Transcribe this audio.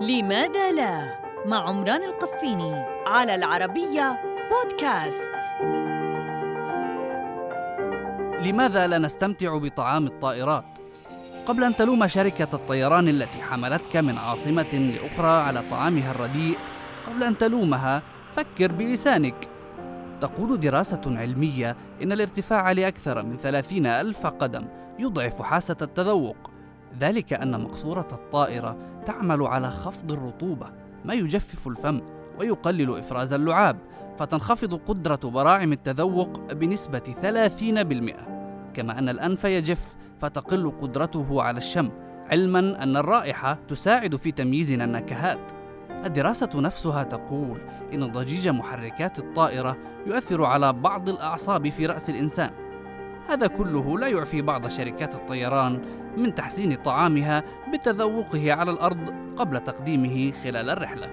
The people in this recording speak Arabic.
لماذا لا؟ مع عمران القفيني على العربية بودكاست. لماذا لا نستمتع بطعام الطائرات؟ قبل أن تلوم شركة الطيران التي حملتك من عاصمة لأخرى على طعامها الرديء قبل أن تلومها فكر بلسانك. تقول دراسة علمية إن الارتفاع لأكثر من ثلاثين ألف قدم يضعف حاسة التذوق. ذلك أن مقصورة الطائرة تعمل على خفض الرطوبة ما يجفف الفم ويقلل إفراز اللعاب فتنخفض قدرة براعم التذوق بنسبة 30% كما أن الأنف يجف فتقل قدرته على الشم علما أن الرائحة تساعد في تمييزنا النكهات. الدراسة نفسها تقول إن ضجيج محركات الطائرة يؤثر على بعض الأعصاب في رأس الإنسان. هذا كله لا يعفي بعض شركات الطيران من تحسين طعامها بتذوقه على الأرض قبل تقديمه خلال الرحلة.